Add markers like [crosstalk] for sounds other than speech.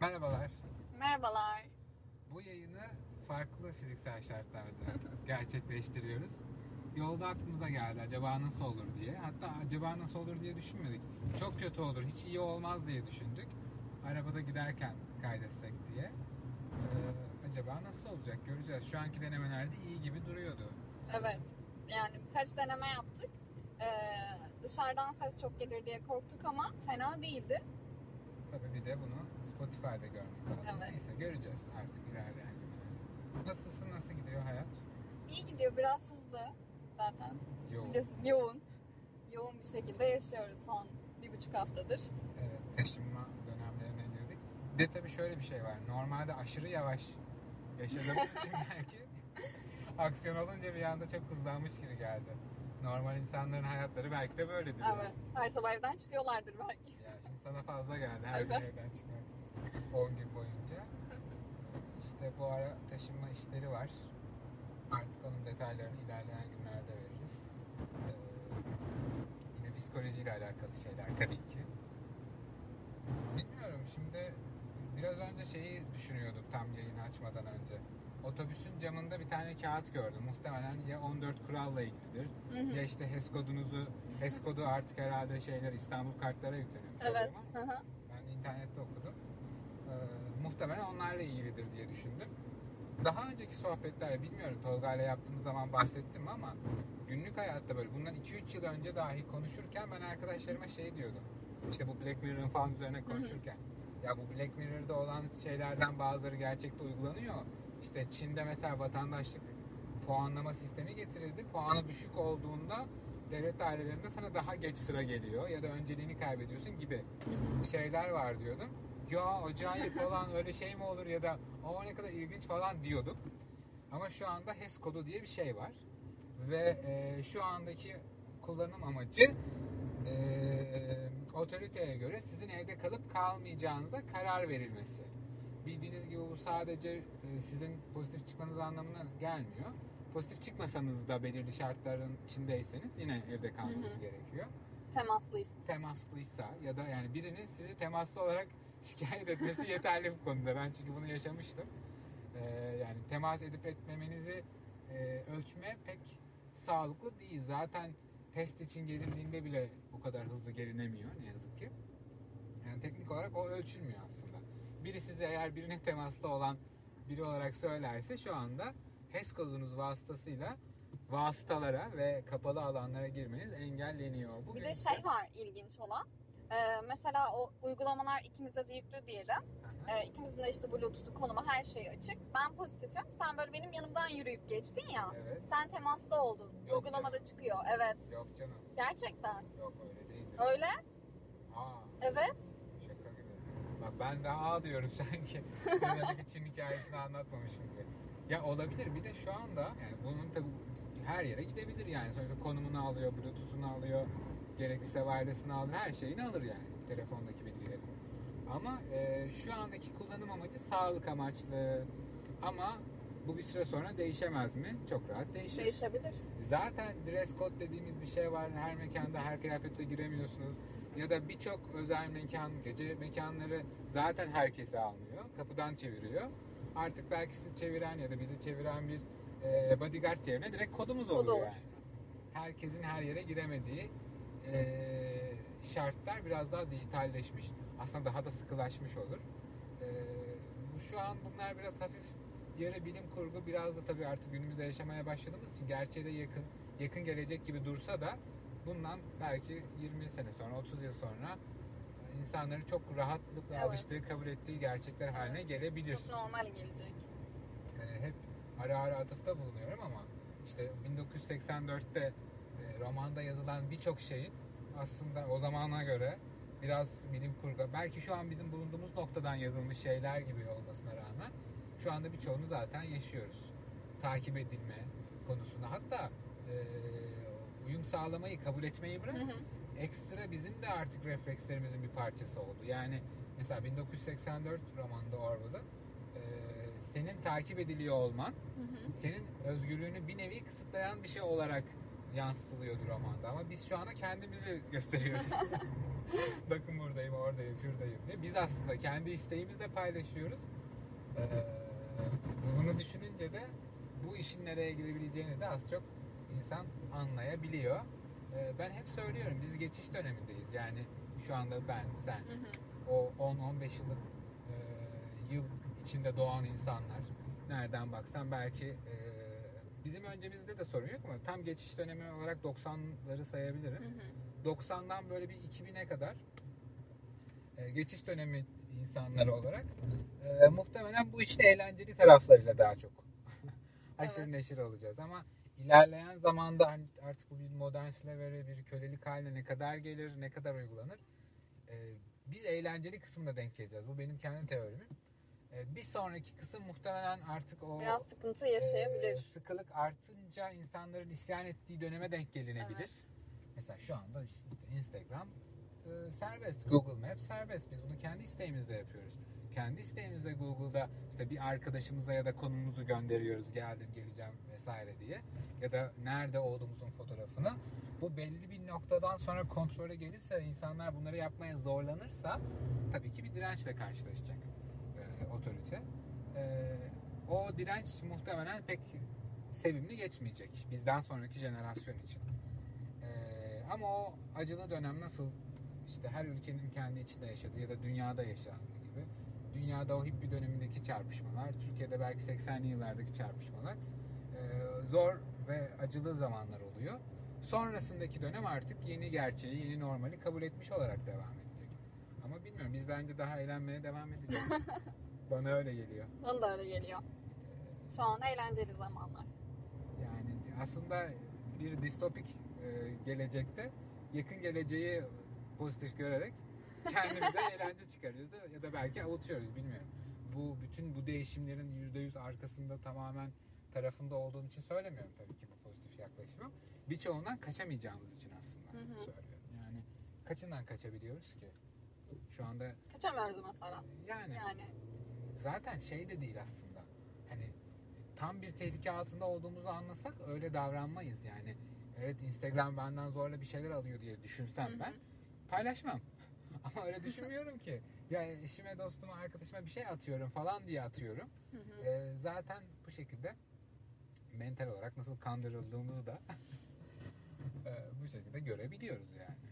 Merhabalar. Merhabalar. Bu yayını farklı fiziksel şartlarda [laughs] gerçekleştiriyoruz. Yolda aklımıza geldi acaba nasıl olur diye. Hatta acaba nasıl olur diye düşünmedik. Çok kötü olur, hiç iyi olmaz diye düşündük. Arabada giderken kaydetsek diye. Ee, acaba nasıl olacak göreceğiz. Şu anki denemelerde iyi gibi duruyordu. Evet. Yani birkaç deneme yaptık. Ee, dışarıdan ses çok gelir diye korktuk ama fena değildi. Tabii bir de bunu Spotify'da görmek lazım. Evet. Neyse göreceğiz artık ilerleyen günlerde. Nasılsın, nasıl gidiyor hayat? İyi gidiyor. Biraz hızlı zaten. Yoğun. Biliyorsun, yoğun. Yoğun bir şekilde yaşıyoruz son bir buçuk haftadır. Evet, taşınma dönemlerine girdik. Bir de tabii şöyle bir şey var. Normalde aşırı yavaş yaşadığımız [laughs] için belki aksiyon olunca bir anda çok hızlanmış gibi geldi. Normal insanların hayatları belki de böyledir. yani. Evet. Her sabah evden çıkıyorlardır belki. Ya şimdi sana fazla geldi her gün evden çıkmak 10 gün boyunca. İşte bu ara taşınma işleri var. Artık onun detaylarını ilerleyen günlerde veririz. Ee, yine psikolojiyle alakalı şeyler tabii ki. Bilmiyorum şimdi biraz önce şeyi düşünüyorduk tam yayını açmadan önce. Otobüsün camında bir tane kağıt gördüm. Muhtemelen ya 14 kuralla ilgilidir Hı hı. ya işte HES kodunuzu, HES kodu artık herhalde şeyler İstanbul kartlara yükleniyor. Evet. Hı hı. Ben internette okudum. Ee, muhtemelen onlarla ilgilidir diye düşündüm. Daha önceki sohbetlerde bilmiyorum Tolga ile yaptığımız zaman bahsettim ama günlük hayatta böyle bundan 2-3 yıl önce dahi konuşurken ben arkadaşlarıma şey diyordum. İşte bu Black Mirror'ın falan üzerine konuşurken. Ya bu Black Mirror'da olan şeylerden bazıları gerçekte uygulanıyor. İşte Çin'de mesela vatandaşlık puanlama sistemi getirildi. Puanı düşük olduğunda devlet dairelerinde sana daha geç sıra geliyor ya da önceliğini kaybediyorsun gibi şeyler var diyordum. Ya acayip falan öyle şey mi olur ya da o ne kadar ilginç falan diyorduk. Ama şu anda HES kodu diye bir şey var. Ve e, şu andaki kullanım amacı e, otoriteye göre sizin evde kalıp kalmayacağınıza karar verilmesi. Bildiğiniz gibi bu sadece e, sizin pozitif çıkmanız anlamına gelmiyor. Pozitif çıkmasanız da belirli şartların içindeyseniz yine evde kalmanız Hı hı. gerekiyor Temaslıyız. temaslıysa ya da yani birinin sizi temaslı olarak [laughs] şikayet etmesi yeterli bu konuda. Ben çünkü bunu yaşamıştım. Ee, yani temas edip etmemenizi e, ölçme pek sağlıklı değil. Zaten test için gelindiğinde bile bu kadar hızlı gelinemiyor ne yazık ki. Yani teknik olarak o ölçülmüyor aslında. Biri size eğer birine temaslı olan biri olarak söylerse şu anda HES kodunuz vasıtasıyla vasıtalara ve kapalı alanlara girmeniz engelleniyor. Bir Bugün de ise- şey var ilginç olan. Ee, mesela o uygulamalar ikimizde de yüklü diyelim. Ee, ikimizin de işte Bluetooth'u, konumu her şeyi açık. Ben pozitifim. Sen böyle benim yanımdan yürüyüp geçtin ya. Evet. Sen temaslı oldun. Yok Uygulamada çıkıyor. Evet. Yok canım. Gerçekten. Yok öyle değildir. Öyle. Aa, Evet. Bak ben de aa diyorum [laughs] sanki. Buradaki Çin hikayesini anlatmamışım gibi. Ya olabilir. Bir de şu anda yani bunun tabi her yere gidebilir yani. Sonuçta konumunu alıyor, bluetooth'unu alıyor. Gerekirse wireless'ını alır. Her şeyini alır yani. Telefondaki bilgileri. Ama e, şu andaki kullanım amacı sağlık amaçlı. Ama bu bir süre sonra değişemez mi? Çok rahat değişir. Değişebilir. Zaten dress code dediğimiz bir şey var. Her mekanda her kıyafetle giremiyorsunuz. Ya da birçok özel mekan, gece mekanları zaten herkese almıyor. Kapıdan çeviriyor. Artık belki sizi çeviren ya da bizi çeviren bir e, bodyguard yerine direkt kodumuz Kodu oluyor yani. Herkesin her yere giremediği e, şartlar biraz daha dijitalleşmiş. Aslında daha da sıkılaşmış olur. E, bu şu an bunlar biraz hafif yarı bilim kurgu biraz da tabii artık günümüzde yaşamaya başladığımız için gerçeğe de yakın yakın gelecek gibi dursa da bundan belki 20 sene sonra 30 yıl sonra insanların çok rahatlıkla Evet. alıştığı kabul ettiği gerçekler haline gelebilir. Çok normal gelecek. Yani hep ara ara atıfta bulunuyorum ama işte 1984'te e, romanda yazılan birçok şeyin aslında o zamana göre biraz bilim kurgu belki şu an bizim bulunduğumuz noktadan yazılmış şeyler gibi olmasına rağmen şu anda birçoğunu zaten yaşıyoruz. Takip edilme konusunda hatta e, uyum sağlamayı kabul etmeyi bırak Hı hı. ekstra bizim de artık reflekslerimizin bir parçası oldu. Yani mesela 1984 romanında Orwell'ın e, senin takip ediliyor olman Hı hı. senin özgürlüğünü bir nevi kısıtlayan bir şey olarak yansıtılıyordu romanda ama biz şu anda kendimizi [laughs] gösteriyoruz. [laughs] Bakın buradayım, oradayım, şuradayım diye. Biz aslında kendi isteğimizle paylaşıyoruz. Ee, bunu düşününce de bu işin nereye gidebileceğini de az çok insan anlayabiliyor. Ee, ben hep söylüyorum biz geçiş dönemindeyiz. Yani şu anda ben, sen, Hı hı. o 10-15 yıllık e, yıl içinde doğan insanlar nereden baksan belki e, bizim öncemizde de sorun yok ama tam geçiş dönemi olarak 90'ları sayabilirim. Hı hı. 90'dan böyle bir 2000'e kadar e, geçiş dönemi insanları olarak e, muhtemelen bu işte eğlenceli taraflarıyla daha çok [laughs] haşır Evet. neşir olacağız ama ilerleyen zamanda hani artık bu bir modern slavery, bir kölelik haline ne kadar gelir, ne kadar uygulanır e, biz eğlenceli kısımda denk geleceğiz. Bu benim kendi teorim. E, bir sonraki kısım muhtemelen artık o Biraz sıkıntı e, yaşayabilir. sıkılık artınca insanların isyan ettiği döneme denk gelinebilir. Evet. Mesela şu anda işte Instagram e, serbest, Google Maps serbest. Biz bunu kendi isteğimizle yapıyoruz. Kendi isteğimizle Google'da işte bir arkadaşımıza ya da konumuzu gönderiyoruz. Geldim, geleceğim vesaire diye. Ya da nerede olduğumuzun fotoğrafını. Bu belli bir noktadan sonra kontrole gelirse insanlar bunları yapmaya zorlanırsa tabii ki bir dirençle karşılaşacak e, otorite. E, o direnç muhtemelen pek sevimli geçmeyecek bizden sonraki jenerasyon için. Ee, ama o acılı dönem nasıl işte her ülkenin kendi içinde yaşadığı ya da dünyada yaşandığı gibi dünyada o hippie dönemindeki çarpışmalar, Türkiye'de belki 80'li yıllardaki çarpışmalar ee, zor ve acılı zamanlar oluyor. Sonrasındaki dönem artık yeni gerçeği, yeni normali kabul etmiş olarak devam edecek. Ama bilmiyorum biz bence daha eğlenmeye devam edeceğiz. [laughs] Bana öyle geliyor. Bana da öyle geliyor. Şu an eğlenceli zamanlar. Yani aslında bir distopik e, gelecekte yakın geleceği pozitif görerek kendimize eğlence çıkarıyoruz ya da belki avutuyoruz bilmiyorum. Bu bütün bu değişimlerin %100 arkasında tamamen tarafında olduğum için söylemiyorum tabii ki bu pozitif yaklaşımı. Birçoğundan kaçamayacağımız için aslında Hı hı. söylüyorum. Yani kaçından kaçabiliyoruz ki? Şu anda Kaçamıyoruz mesela. yani Yani zaten şey de değil aslında. Hani tam bir tehlike altında olduğumuzu anlasak öyle davranmayız yani. Evet Instagram benden zorla bir şeyler alıyor diye düşünsem Hı hı. ben paylaşmam. Ama öyle düşünmüyorum ki. Ya eşime, dostuma, arkadaşıma bir şey atıyorum falan diye atıyorum. Hı hı. Ee, zaten bu şekilde mental olarak nasıl kandırıldığımızı da [laughs] e, bu şekilde görebiliyoruz yani.